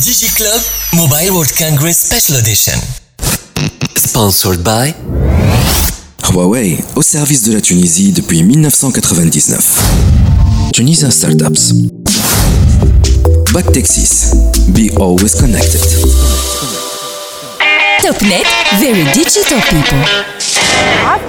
DigiClub Mobile World Congress Special Edition. Sponsored by Huawei, au service de la Tunisie depuis 1999. Tunisian Startups. Back Texas. Be always connected. TopNet, very digital people.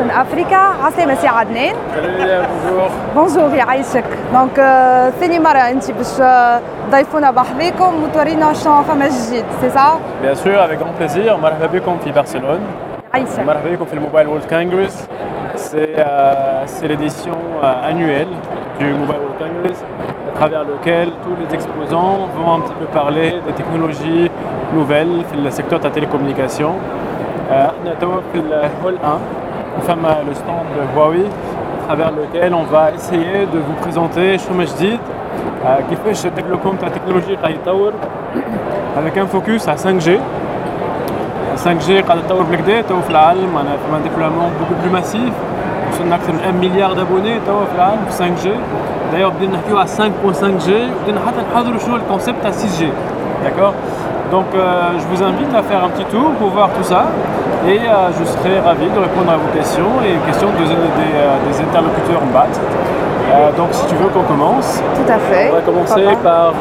من افريكا عسلامة سي عدنان بونجور بونجور يعيشك دونك آه، ثاني مرة انت باش آه، ضيفونا بحذاكم وتورينا شنو فما جديد سي سا Bien sûr, avec grand plaisir. مرحبا بكم في برشلونة. يعيشك مرحبا بكم في الموبايل وورلد Congress. C'est euh, c'est l'édition euh, annuelle du Mobile World Congress à travers lequel tous les exposants vont un petit peu parler des technologies nouvelles في le secteur de la télécommunication. Euh, احنا توا في الهول 1 وفما le stand de Huawei à travers lequel on va essayer de vous présenter شو ما جديد آه، كيفاش الديفلوبمون تاع التكنولوجيا قاعد يتطور avec un focus à 5G 5G قاعد تطور بالكدا تو في العالم معناها فما ديبلومون بوكو بلو ماسيف وصلنا اكثر من 1 مليار دابوني توا في العالم في 5G دايوغ بدينا نحكيو على 5.5G وبدينا حتى نحضروا شنو الكونسيبت تاع 6G D'accord Donc euh, je vous invite à faire un petit tour pour voir tout ça et euh, je serai ravi de répondre à vos questions et aux questions de, euh, des, interlocuteurs en bas. Donc si tu veux qu'on commence. Tout à fait. On va commencer par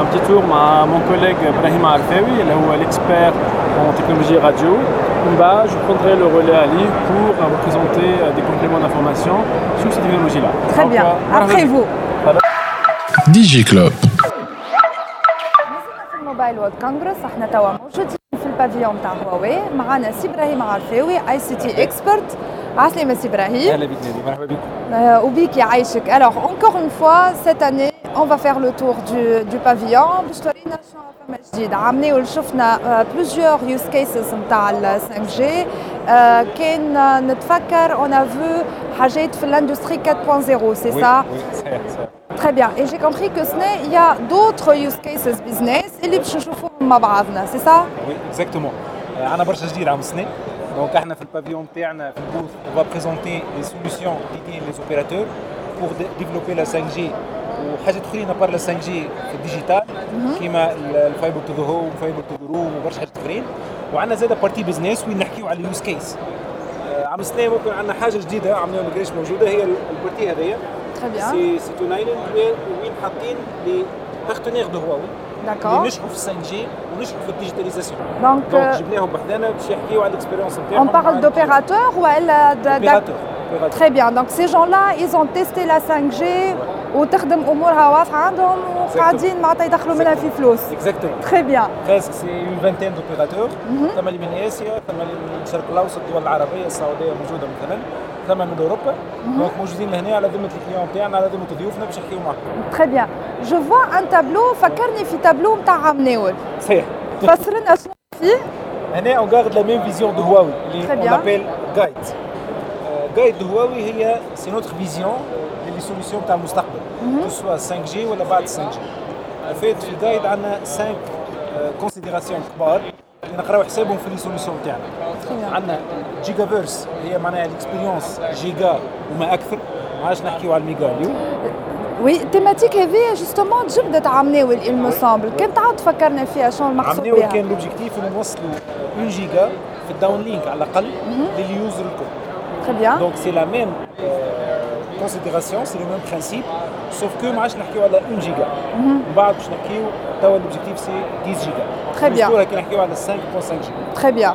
un petit tour à mon collègue Brahima Alfawi, là où l'expert en technologie radio. Bah, je prendrai le relais à Ali pour vous présenter des compléments d'information sur ces technologies-là. Très bien. Après vous. Digiclub. وورد كونغرس إحنا توا موجودين في البافيون تاع هواوي معنا سي إبراهيم عرفاوي اي سي تي اكسبرت عسلامة سي إبراهيم أهلا بك نادي مرحبا بك وبيك يعيشك alors encore une fois cette année on va faire le tour du, du pavillon باش تورينا شنو فما جديد عاملين شفنا uh, plusieurs use cases نتاع ال 5G uh, كان نتفكر on a vu حاجات في الاندستري 4.0 c'est ça? صحيح صحيح Très bien. Et j'ai compris que ce n'est- il y a d'autres use cases business اللي باش نشوفوهم مع بعضنا, c'est ça وي اكزاكتومون عندنا برشا جديد عام السنه دونك احنا في البافيون تاعنا في البوث on va présenter les solutions dédiées les opérateurs pour dé- développer la 5G وحاجات اخرين بار لا 5G في الديجيتال كيما الفايبر تو ذا هوم فايبر تو ذا روم وبرشا حاجات اخرين وعندنا زاده بارتي بزنس وين نحكيو على اليوز كيس عام السنه ممكن عندنا حاجه جديده عملناها ما كانش موجوده هي البارتي هذيا Très bien. سي سي تو ايلاند وين وين حاطين لي بارتنير دو هواوي D'accord. اللي نجحوا في 5 جي ونجحوا في الديجيتاليزاسيون Donc, دونك euh, جبناهم بحدنا باش يحكيو على الاكسبيريونس نتاعهم on parle d'opérateurs ou elle a de- d'opérateurs Très bien. Donc ces gens-là, ils ont testé la 5G وتخدم امورها واضحه عندهم وقاعدين معناتها يدخلوا منها في فلوس. اكزاكتومون Très bien. بريسك سي اون فانتين دوبيراتور ثم اللي من اسيا ثم اللي من الشرق الاوسط الدول العربيه السعوديه موجوده مثلا ثم من أوروبا. دونك موجودين لهنا على ذمه الكليون تاعنا على ذمه ضيوفنا باش يحكيو معاهم Très bien. Je vois un tableau فكرني في تابلو نتاع عمناول. صحيح فسر لنا شنو فيه. هنا اون غارد لا ميم فيزيون دو هواوي اللي Très اون bien. ابيل جايد جايد دو هواوي هي سي نوتر فيزيون لي سوليسيون تاع المستقبل سواء 5 جي ولا بعد 5 جي فات في جايد عندنا 5 كونسيديراسيون كبار اللي نقراو حسابهم في لي سوليسيون تاعنا عندنا جيجا فيرس هي معناها الاكسبيريونس جيجا وما أكثر ما عادش نحكيو على الميجا اليوم وي التيماتيك هذه جوستومون تجبدت عمناول il me semble. كان تعاود تفكرنا فيها شنو المقصود عملناو بها. كان لوبجيكتيف إنه نوصلوا 1 جيجا في الداون لينك على الأقل لليوزر الكل Très bien. Donc c'est la même euh, considération, c'est le même principe, sauf que ما عادش نحكيو على 1 جيجا. من بعد باش نحكيو توا الاوبجيكتيف سي 10 جيجا. Très bien. بالأسبوع كي نحكيو على 5.5 جيجا. Très bien.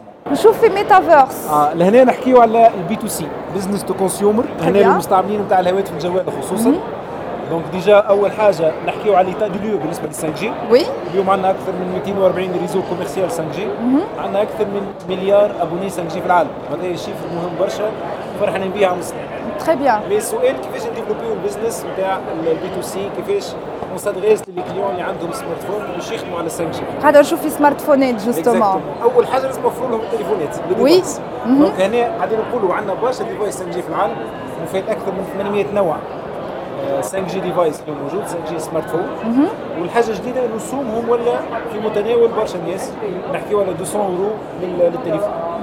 نشوف في ميتافيرس آه لهنا نحكيو على البي تو سي بزنس تو كونسيومر هنا. المستعملين نتاع الهواتف الجوال خصوصا. دونك ديجا أول حاجة نحكيو على ليتا دو ليو بالنسبة لل 5 جي وي اليوم عندنا أكثر من 240 ريزو كوميرسيال 5 جي عندنا أكثر من مليار أبوني 5 جي في العالم. هذا شيء مهم برشا. فرحانين بيه عم نصنع تري بيان مي السؤال كيفاش نديفلوبيو البزنس نتاع البي تو سي كيفاش اون سادريس للي كليون اللي عندهم سمارت فون باش يخدموا على 5 جي قاعدة نشوف في سمارت فونات جوستومون. أول حاجة لازم نوفروا لهم التليفونات وي. دونك هنا قاعدين نقولوا عندنا برشا ديفايس 5 جي في العالم وفات أكثر من 800 نوع آه، 5 جي ديفايس اللي موجود 5 جي سمارت فون والحاجة الجديدة انه سومهم ولا في متناول برشا ناس نحكيو على 200 اورو لل- للتليفون.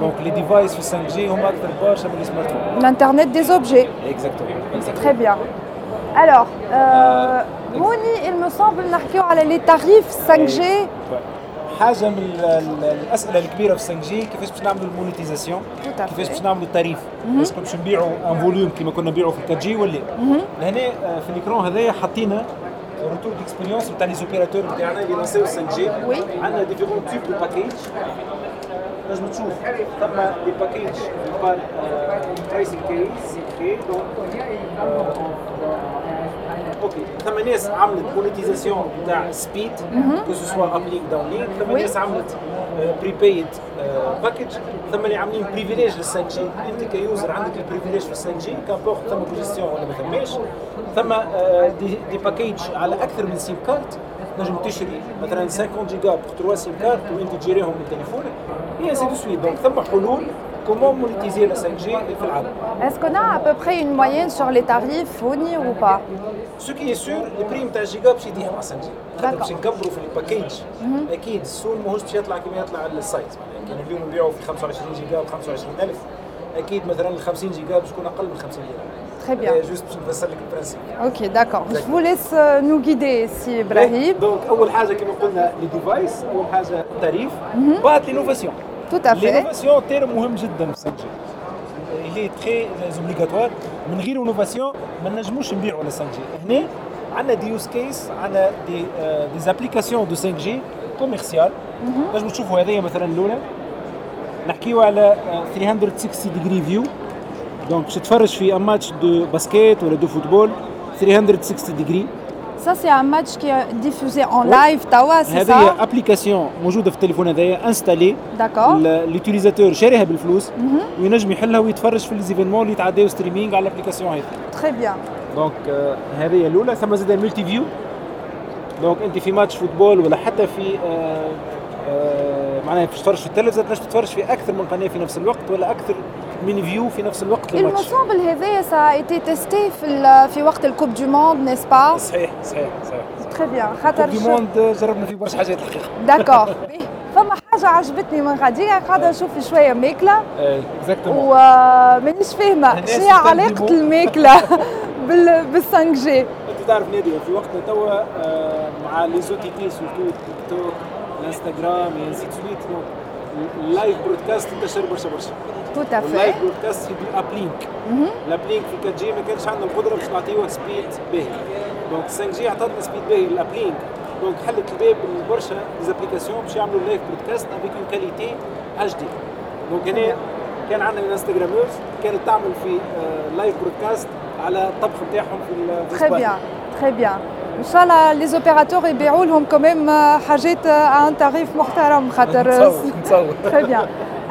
دونك لي ديفايس في 5 جي هما اكثر برشا من السمارت فون الانترنت دي زوبجي اكزاكتومون Très bien. Alors, euh, Mouni, il me semble نحكيو على les tarifs 5G. حاجه من ال- ال- الاسئله الكبيره في 5 جي كيفاش باش نعملوا المونيتيزاسيون Tout à كيفاش fait. باش نعملوا التاريف اسكو باش نبيعوا ان فوليوم كيما كنا نبيعوا في 4 جي ولا لهنا آه، في الاكرون هذايا حاطين روتور ديكسبيريونس نتاع لي زوبيراتور نتاعنا اللي لانسيو 5 جي وي. عندنا ديفيرون تيب دو باكيج نجم تشوف ثم لي باكيج بار برايسينغ كيس أوكي أوكي ثم ناس عملت مونيتيزاسيون نتاع سبيد كو سو سوا ابليك داون لين ثم. ناس عملت بريبايد باكج ثم اللي عاملين بريفيليج لل 5 جي انت كيوزر عندك البريفيليج في 5 جي كابورت ثم كونجستيون ولا ما ثماش ثم دي, دي باكيج على أكثر من سيم كارت تنجم تشري مثلا 50 جيجا بور 3 سيم كارت وانت تجيريهم من تليفونك هي سي دو سويت دونك ثم حلول كومون مونيتيزي لا 5 جي في العالم Est-ce qu'on a à peu près une moyenne sur les tarifs, Mouni, ou pas? سو كي سور البريم تاع الجيجا باش يديها مع 5 جي خاطر D'accord. باش نكبروا في الباكيج أكيد السوق ماهوش باش يطلع كما يطلع السايت معناها كان اليوم نبيعوا في 25 جيجا ب 25000 أكيد مثلا ال 50 جيجا باش تكون أقل من 50 ليره Très bien. جوست باش نفسر لك البرانسيب Ok, d'accord. Je vous laisse euh, nous guider ici, Ibrahim. دونك اول حاجه كما قلنا لي ديفايس اول حاجه التاريف بعد لينوفاسيون Tout à fait. لينوفاسيون تيرم مهم جدا في 5 جي هي تري اوبليغاتوار من غير انوفاسيون ما نجموش نبيعوا على 5 جي هنا عندنا دي يوز كيس عندنا دي دي زابليكاسيون دو 5 جي كوميرسيال نجموا تشوفوا هذه مثلا الاولى نحكيو على آه، 360 ديجري فيو دونك باش تتفرج في ان ماتش دو باسكيت ولا دو فوتبول 360 ديجري Ça, c'est un match qui est diffusé en live, Tawa, c'est هذه ça ابليكاسيون موجوده في التليفون هذايا انستالي D'accord. اليوتيليزاتور شاريها بالفلوس وينجم يحلها ويتفرج في ليزيفينمون اللي يتعداو ستريمينغ على الابليكاسيون هذه Très bien. دونك هذه الاولى ثم زاد الملتي فيو دونك انت في ماتش فوتبول ولا حتى في آه، آه، معناها باش تتفرج في التلفزيون تنجم تتفرج في أكثر من قناة في نفس الوقت ولا أكثر من فيو في نفس الوقت للماتش semble هذايا a été testé في في وقت الكوب دو موند n'est-ce pas? صحيح صحيح صحيح Très bien. خاطر كوب دي شو- موند جربنا فيه برشا حاجات الحقيقة. داكور فما حاجة عجبتني من غادية قاعدة نشوف شوية ماكلة اكزاكتومون ومانيش فاهمة. الناس شنو هي علاقة يترجموا. الماكلة بال بال 5 جي أنت تعرف نادي في وقتنا توا آه، مع لي زوتيتي سورتو تيك توك الانستغرام اي انسي سويت اللايف برودكاست انتشر برشا برشا تو واللايف fait برودكاست في الابلينك الابلينك في 4 جي ما كانش عندنا القدره باش نعطيوه سبيد باهي دونك 5 جي عطاتنا سبيد باهي للابلينك دونك حلت الباب لبرشا ديزابليكاسيون باش يعملوا اللايف برودكاست افيك اون كاليتي اتش دي دونك هنا كان عندنا الانستغرامرز كانت تعمل في لايف برودكاست على الطبخ نتاعهم في ال- في très إسبانيا. bien très bien ان شاء الله لي زوبيراتور يبيعوا لهم كوميم حاجات ان تاريف محترم خاطر نتصور نتصور Très bien.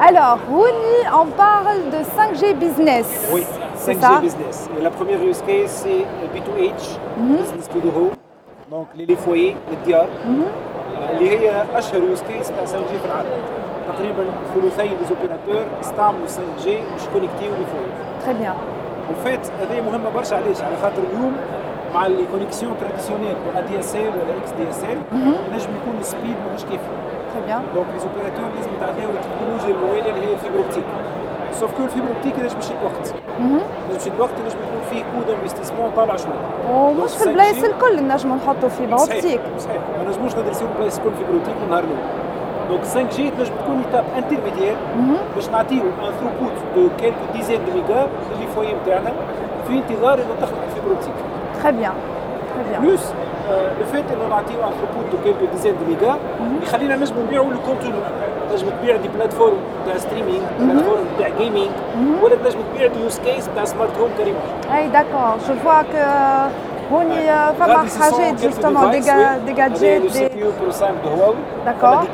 Alors, Rouni, on parle de 5G business. Oui, C'est 5G ça business. Et la première use case, c'est le B2H, business to the home. Donc les, les foyers, les ديار اللي هي اشهر يوز كيس تاع 5G في العالم. تقريبا ثلثي لي زوبيراتور استعملوا 5G باش كونيكتيو لي فوير. Très bien. وفات هذه مهمه برشا علاش؟ على خاطر اليوم مع لي كونيكسيون تراديسيونيل دي اس ال ولا إكس دي اس ال نجم يكون السبيد ماهوش كافي. دونك لي زوبيراتور لازم يتعداو التكنولوجيا المواليه اللي هي الفيبر اوبتيك سوف كو الفيبر اوبتيك لازم يشد وقت لازم يشد وقت لازم يكون فيه كود انفستيسمون طالع شوية ومش في البلايص الكل نجموا نحطوا فيبر اوبتيك. صحيح ما نجموش ندرسيو البلايص كل فيبر اوبتيك من نهار الأول دونك 5 جي تنجم تكون ايتاب انترميديير باش نعطيو ان ثروبوت دو كيلكو ديزين دو ميجا اللي فوي نتاعنا في انتظار انه تخلق الفيبر اوبتيك Très bien. Très bien. بلوس لو فيت انه نعطيو ان ثروبوت دو كيلكو ديزين دو ميجا يخلينا نجمو نبيعو لو كونتوني تنجم تبيع دي بلاتفورم تاع ستريمينغ بلاتفورم تاع جيمنج ولا تنجم تبيع دي يوز كيس تاع سمارت هوم كريمون Hey, d'accord. Je vois que هوني فما غادي سيسون حاجات quelques justement des devices, ga- oui. des هذا gadgets, لو سي des بي يو برو 5 دو هواوي D'accord. ثم دي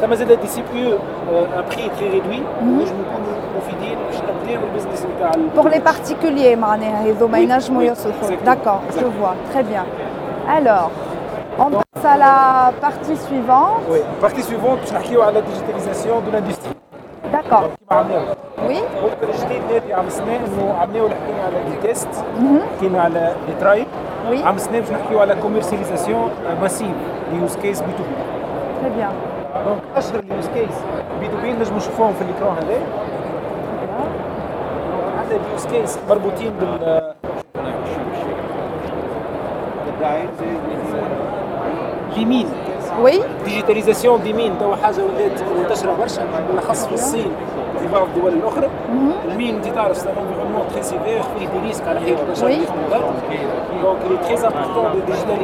كاميرا ثم زاد دي سي بي يو ان بري تري ريدوي نجمو نكونوا مفيدين باش نبداو البزنس نتاع pour les particuliers معناها هذوما Oui, ينجموا oui, يصلحوا. exactement, D'accord, je exactement. vois. Très bien. Alors, on passe à la partie suivante. وي بارتي سويفونت باش نحكيو على ديجيتاليزاسيون دو لاندستري D'accord. كيما عملناو Oui. ممكن الجديد نادي عام السنه انه عملناو اللي حكينا على لي تيست حكينا على لي ترايل Oui. عام السنه باش نحكيو على كوميرسياليزاسيون ماسيف يوز كيس بي تو بي Très bien. دونك أشهر اليوز كيس بي تو بي نجمو نشوفوهم في الإكران هذا. عندنا اليوز كيس مربوطين بال ليمين Oui. ديجيتاليزاسيون دي مين توا حاجة ولات منتشرة برشا بالأخص في الصين وفي بعض الدول الأخرى المين انت تعرف سي انفيرونمون تري سيفير فيه دي ريسك على البشر Oui. دونك Tu البشري.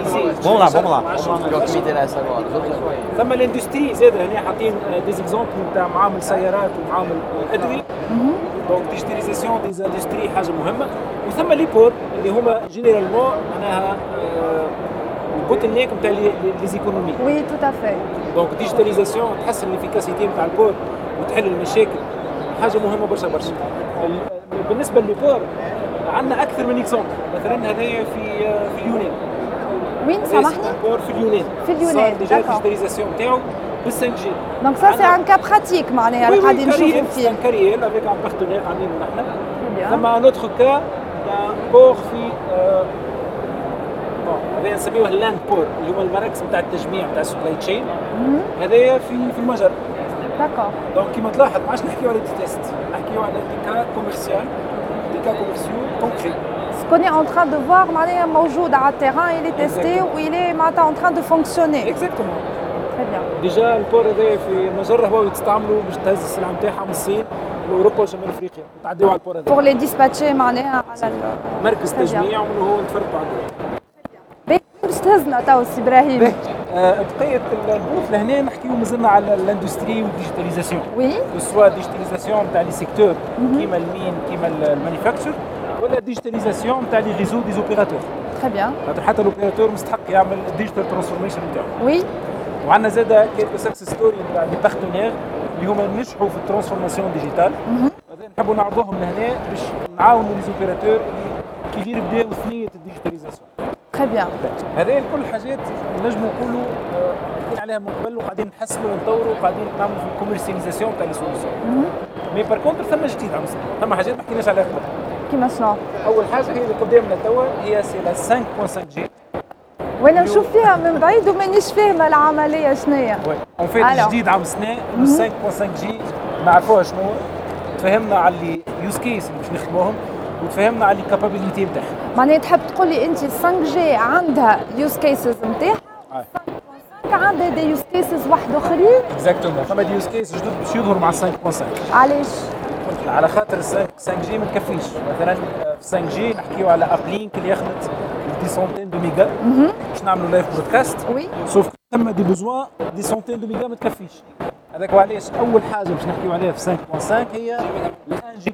m'aider là à savoir. Les autres, ouais. ثم الإندستري زاد هنا حاطين ديزيكزومبل نتاع معامل سيارات ومعامل أدوية دونك ديجيتاليزاسيون دي اندستري حاجة مهمة وثم لي بور اللي هما جينيرالمون معناها البوتل نيك نتاع لي زيكونومي. tout à fait. دونك ديجيتاليزاسيون تحسن الإفيكاسيتي نتاع البور وتحل المشاكل. حاجة مهمة برشا برشا. ال- بالنسبة للبور عندنا أكثر من اكزومبل مثلا هذايا في في اليونان. وين سامحني؟ بور في اليونان. في اليونان، صار ديجا d'accord. الديجيتاليزاسيون نتاعو بال 5 جي دونك سا سي ان كا براتيك معناها اللي قاعدين نشوفوا فيه carrière avec un partenaire عاملينه نحن. ثم ان اوتر كا بور في هذا نسميوه اللاند بور اللي هما المراكز نتاع التجميع نتاع السبلاي تشين هذايا في في المجر. داكور. دونك كيما تلاحظ ما عادش نحكيو على دي تيست نحكيو على دي كا كوميرسيال دي كا كوميرسيو كونكري Ce qu'on est en train de voir معناها موجود على التيران il est testé Exactement. ou il est معناتها en train de fonctionner. اكزاكتومون Très bien. ديجا البور هذايا في المجر هو يستعملوا باش تهز السلعه نتاعها من الصين لاوروبا وشمال افريقيا وتعديو على البور Pour هذا les dispatcher معناها على مركز. تجميع ومن هو نتفرقوا عنده تهزنا تو سي إبراهيم. آه، بقية البوث لهنا نحكيو مازلنا على الاندستري والديجيتاليزاسيون Oui. سواء ديجيتاليزاسيون تاع لي سيكتور كيما المين كيما المانيفاكتشر ولا ديجيتاليزاسيون تاع لي ريزو دي زوبيراتور bien. خاطر حتى الاوبيراتور مستحق يعمل الديجيتال ترانسفورميشن نتاعو Oui. وعندنا زاد كيلكو سكسس ستوري نتاع دي بارتنير اللي هما نجحوا في الترانسفورماسيون ديجيتال هذا نحبوا نعرضوهم لهنا باش نعاونوا لي زوبيراتور كي غير بداو ثنيه الديجيتاليزاسيون Très bien. هذه كل حاجات نجموا نقولوا آه، حكينا عليها من قبل وقاعدين نحسنوا ونطوروا وقاعدين نعملوا في الكوميرسياليزاسيون تاع لي سوليسيون مي بار كونتر ثم جديد عم. ثم حاجات ما حكيناش عليها قبل كيما شنو؟ أول حاجة هي اللي قدامنا توا هي سي لا 5.5 جي وأنا نشوف فيها من بعيد ومانيش فاهمة العملية شنيا. اون فيت. الجديد عام السنة 5.5 جي نعرفوها شنو هو تفهمنا على اللي يوز كيس اللي باش نخدموهم وتفهمنا على الكابابيليتي نتاعها معناها تحب تقول لي أنت 5 جي عندها يوز كيسز نتاعها عندها دي يوز كيسز واحد آخرين؟ اكزاكتومون فما دي يوز كيس جدد باش يظهروا مع 5.5 علاش؟ على خاطر 5 جي ما تكفيش. مثلا في 5 جي نحكيو على اب لينك اللي يخلط دي سونتين دو ميجا باش نعملوا لايف برودكاست وي سوف ثم دي بوزوان دي سونتين دو ميجا ما تكفيش. هذاك وعلاش أول حاجة باش نحكيو عليها في 5.5 هي الآن اللي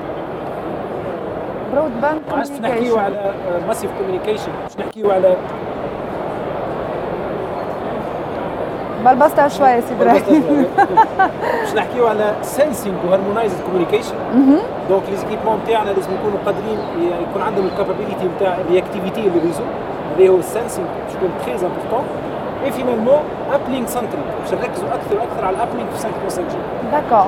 ما عادش نحكيو. على ماسيف كوميونيكيشن باش نحكيو على بلبستها شوية سي إبراهيم. باش نحكيو على سنسينغ وهارمونايزد كوميونيكيشن دونك لي زيكيبمون نتاعنا لازم يكونوا قادرين ي- يكون عندهم الكابابيليتي نتاع الرياكتيفيتي اللي ريزو هذا هو السنسينغ باش يكون تري امبورتون اي فينالمون ابلينك سنترال باش نركزوا أكثر وأكثر على الابلينك في 5.5 جي داكور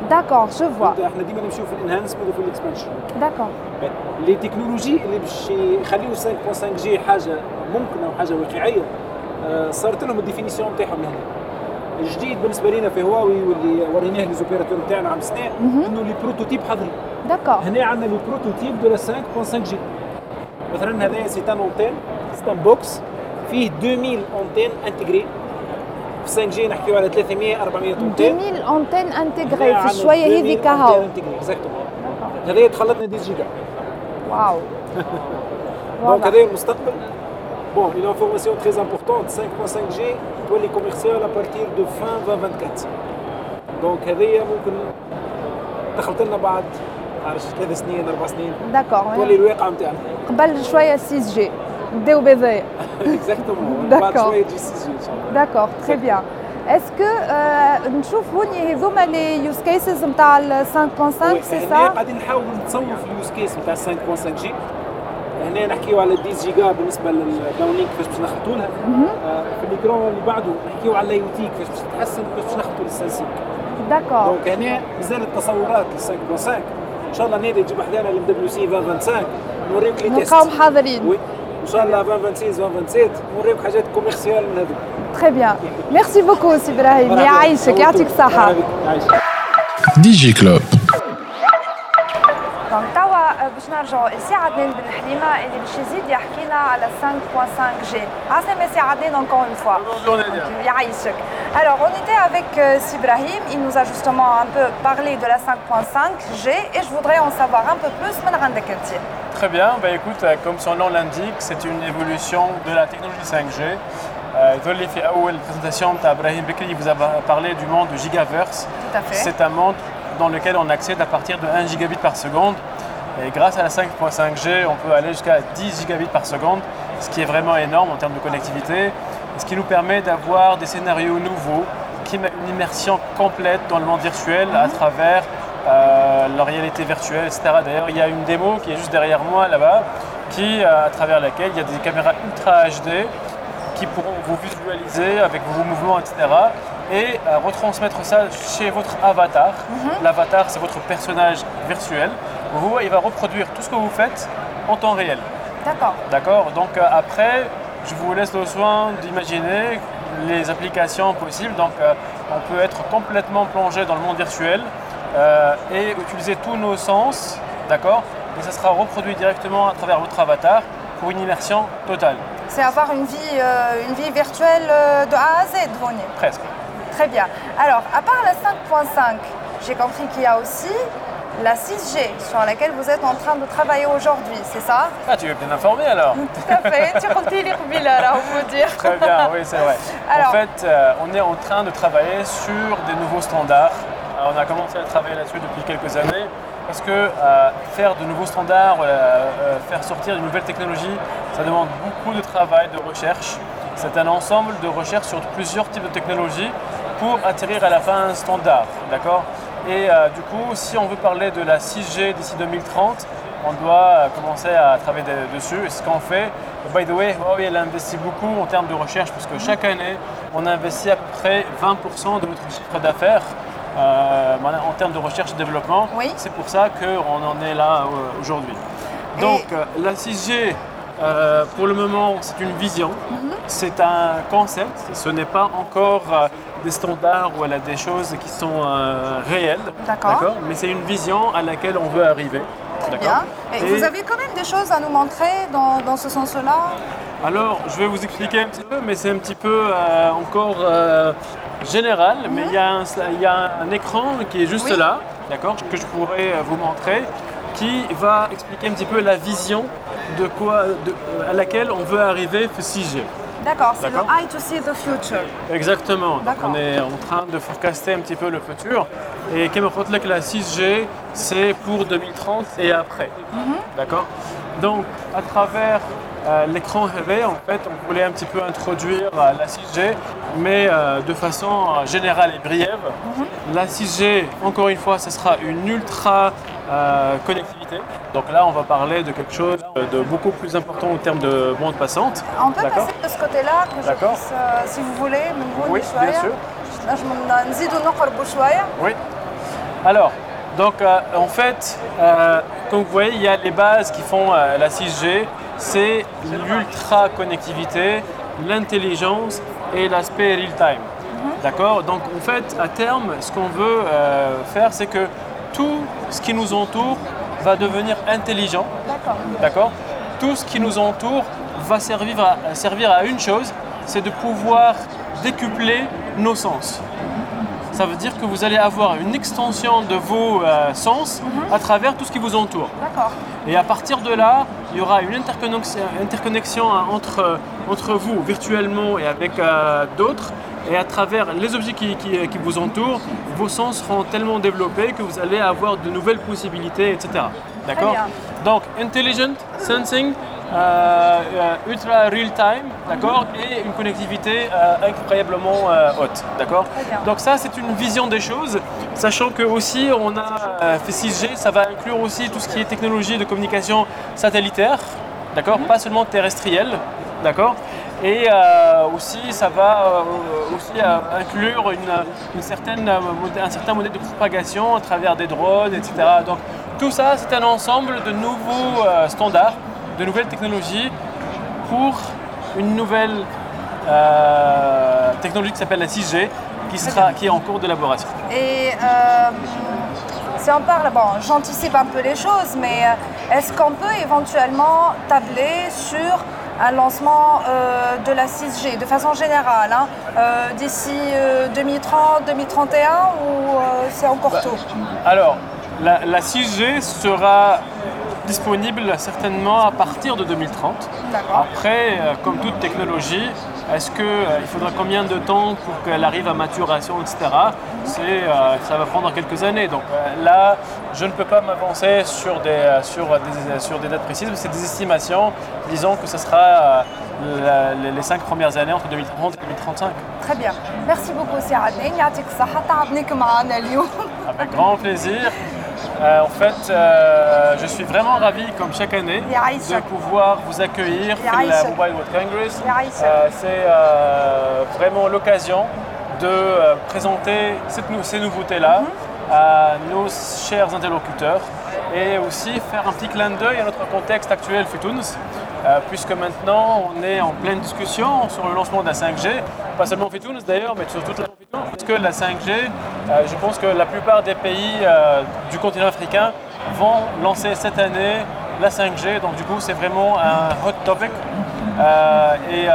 داكور جو فوا إحنا ديما نمشيو في الانهانسمنت وفي الاكسبانشن. داكور لي تكنولوجي اللي باش يخليو 5.5 جي حاجة ممكنة وحاجة واقعية آه، صارت لهم الديفينيسيون نتاعهم هنا. الجديد بالنسبة لنا في هواوي واللي وريناه ليزوبيراتور نتاعنا عام سنه إنه لي بروتوتيب حاضرين. داكور هنا عندنا لي بروتوتيب دو لا 5.5 جي مثلا هذا سي ان اونتين سي ان بوكس فيه 2000 اونتين انتجري في 5 جي نحكيو على 300 400 اونتين 2000 انتين انتجري في شوية هذيك هاو اكزاكتومون هذايا دخلتنا 10 جيجا واو دونك هذايا المستقبل بون une information très importante 5.5G تولي كوميرسيال partir de fin 2024 دونك هذايا ممكن دخلت لنا بعد. معرفش ثلاث سنين أربع سنين. داكور تولي الواقع نتاعنا قبل شوية 6 جي نبداو بهذايا اكزاكتومون بعد D'accord. شويه تجي 6 جي ان شاء الله داكور تري بيان اسكو نشوف هوني هذوما لي يوز كيسز نتاع ال 5.5 سي هنا سا قاعدين نحاولوا نتصوروا في اليوز كيس نتاع 5.5 جي هنا نحكيو على 10 جيجا بالنسبه للداونلينك كيفاش باش نخلطوا لها آه، في الاكرون اللي بعده نحكيو على الاي تي كيفاش باش تتحسن كيفاش باش نخلطوا للسنسيك داكور دونك هنا مازال التصورات ل 5.5 ان شاء الله نادي يجيب حدانا ال دبليو سي 2025 نوريك لي تيست نلقاو حاضرين وي ان شاء الله 2026 2027 نوريك حاجات كوميرسيال من هذوك تري بيان ميرسي بوكو سي ابراهيم يعيشك يعطيك الصحه يعيشك DJ Club. نرجعوا لسي عدنان بن حليمه اللي باش يزيد يحكي لنا على 5.5 G. عسلامة سي عدنان encore une fois. يعيشك. Alors on était avec euh, Sibrahim, il nous a justement un peu parlé de la 5.5 G et je voudrais en savoir un peu plus من عندك انت. Très bien, bah écoute, euh, comme son nom l'indique, c'est une évolution de la technologie 5G. Euh, يظل في أول présentation تاع إبراهيم بكري il vous a parlé du monde Gigaverse. Tout à fait. C'est un monde dans lequel on accède à partir de 1 gigabit par seconde. Et grâce à la 5.5G, on peut aller jusqu'à 10 gigabits par seconde, ce qui est vraiment énorme en termes de connectivité, ce qui nous permet d'avoir des scénarios nouveaux qui mettent une immersion complète dans le monde virtuel à travers euh, la réalité virtuelle, etc. D'ailleurs, il y a une démo qui est juste derrière moi là-bas, qui, euh, à travers laquelle il y a des caméras ultra HD qui pourront vous visualiser avec vos mouvements, etc. Et euh, retransmettre ça chez votre avatar. L'avatar, c'est votre personnage virtuel. Vous, il va reproduire tout ce que vous faites en temps réel. D'accord. D'accord Donc euh, après, je vous laisse le soin d'imaginer les applications possibles. Donc euh, on peut être complètement plongé dans le monde virtuel et utiliser tous nos sens, d'accord Et ça sera reproduit directement à travers votre avatar pour une immersion totale, C'est avoir une vie, euh, une vie virtuelle euh, de A à Z, Voni. presque. Très bien. Alors, à part la 5.5, j'ai compris qu'il y a aussi la 6G sur laquelle vous êtes en train de travailler aujourd'hui, c'est ça? Ah, tu es bien informé alors Tout à fait. Tu comptes les Kubila, on peut dire. Très bien, oui, c'est vrai. Alors- en fait, euh, on est en train de travailler sur des nouveaux standards. Euh, on a commencé à travailler là-dessus depuis quelques années parce que euh, faire de nouveaux standards, euh, faire sortir de nouvelles technologies, ça demande beaucoup de travail, de recherche. C'est un ensemble de recherche sur plusieurs types de technologies pour atterrir à la fin un standard, d'accord? Et du coup, si on veut parler de la 6G d'ici 2030, on doit commencer à travailler de- dessus. Et ce qu'on fait, by the way, Huawei elle investit beaucoup en termes de recherche parce que chaque année, on investit à peu près 20% de notre chiffre d'affaires euh, en termes de recherche et développement. Oui. C'est pour ça qu'on en est là euh, aujourd'hui. Donc, euh, la 6G, euh, pour le moment, c'est une vision, c'est un concept, ce n'est pas encore euh, des standards ou des choses qui sont réelles, D'accord. mais c'est une vision à laquelle on veut arriver. Bien. Et, Et- vous avez quand même des choses à nous montrer dans, dans ce sens-là? Alors, je vais vous expliquer un petit peu, mais c'est un petit peu euh, encore euh, général. Mais il y, a un, il y a un écran qui est juste Oui. là, d'accord, que je pourrais euh, vous montrer, qui va expliquer un petit peu la vision de quoi, de- euh, à laquelle on veut arriver 6G. D'accord, c'est le eye to see the future. Exactement. Donc, on est en train de forecaster un petit peu le futur. Et que la 6G, c'est pour 2030 et après. D'accord Donc, à travers euh, l'écran rêvé, en fait, on voulait un petit peu introduire euh, la 6G, mais euh, de façon générale et briève. Mhm. La 6G, encore une fois, ce sera une ultra connectivité. Donc là, on va parler de quelque chose de beaucoup plus important en termes de bande passante. On peut passer de ce côté-là, que si vous voulez, me Oui, bien sûr. Oui. Alors, donc en fait, comme vous voyez, il y a les bases qui font la 6G, c'est l'ultra connectivité, l'intelligence et l'aspect real time. D'accord? Donc en fait, à terme, ce qu'on veut euh, faire, c'est que tout ce qui nous entoure va devenir intelligent. D'accord. D'accord? Tout ce qui nous entoure va servir à, servir à une chose, c'est de pouvoir décupler nos sens. Ça veut dire que vous allez avoir une extension de vos euh, sens à travers tout ce qui vous entoure. D'accord. Et à partir de là, il y aura une interconnexion, interconnexion, hein, entre, entre vous virtuellement et avec euh, d'autres. Et à travers les objets qui, qui- qui vous entourent, vos sens seront tellement développés que vous allez avoir de nouvelles possibilités, etc. D'accord? Donc, intelligent, sensing, euh, euh, ultra real time, d'accord Et une connectivité euh, incroyablement euh, haute, d'accord donc ça, c'est une vision des choses, sachant que aussi on a euh, fait 6G, ça va inclure aussi tout ce qui est technologie de communication satellitaire, d'accord, Mhm. pas seulement terrestrielle, d'accord. Et euh, aussi, ça va euh, aussi euh, inclure une, une certaine, euh, un certain modèle de propagation à travers des drones, etc. Donc tout ça, c'est un ensemble de nouveaux euh, standards, de nouvelles technologies pour une nouvelle euh, technologie qui s'appelle la 6G, qui, sera, qui est en cours d'élaboration. Et euh, si on parle, bon, j'anticipe un peu les choses, mais euh, est-ce qu'on peut éventuellement tabler sur un lancement euh, de la 6G de façon générale, hein, euh, d'ici euh, 2030, 2031 ou euh, c'est encore tôt? Alors, la, la 6G sera disponible certainement à partir de 2030. Après, euh, comme toute technologie, est-ce qu'il euh, il faudra combien de temps pour qu'elle arrive à maturation, etc. C'est, euh, ça va prendre quelques années. Donc là, je ne peux pas m'avancer sur des, sur, des, sur des dates précises, mais c'est des estimations. Disons que ce sera les cinq premières années entre 2030 et 2035. Très bien. Merci beaucoup, Avec grand plaisir. Euh, en fait, euh, je suis vraiment ravi, comme chaque année, de pouvoir vous accueillir pour la Mobile World Congress. Euh, c'est vraiment l'occasion de présenter ces nouveautés-là à nos chers interlocuteurs et aussi faire un petit clin d'œil à notre contexte actuel Futunes. Euh, puisque maintenant on est en pleine discussion sur le lancement de la 5G, pas seulement en Fitounes d'ailleurs, mais sur toute la région. parce que la 5G, euh, je pense que la plupart des pays euh, du continent africain vont lancer cette année la 5G, donc du coup c'est vraiment un hot topic. et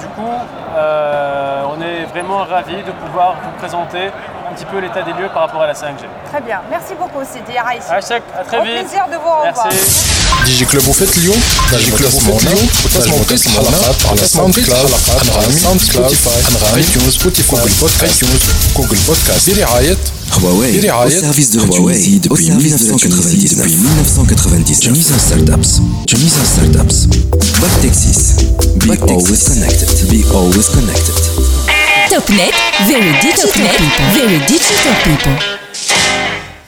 du coup, on est vraiment ravis de pouvoir vous présenter un petit peu l'état des lieux par rapport à la 5G. Très bien, merci beaucoup Sidi Aïs. À, à très Au vite. plaisir de vous revoir. دي جي كلوب وفات اليوم دي جي كلوب وفات اليوم وتسمعوا قيس الحلقات على ساوند كلاود انغامي ساوند سبوتيفاي انغامي تيونز سبوتيفاي جوجل بودكاست تيونز جوجل بودكاست برعاية Huawei, برعاية au service de la Tunisie depuis 1999. Depuis 1999. Tunisia Startups. Tunisia Startups. Back Texas. Be always connected. Be always connected. Topnet, very digital people. Very digital people.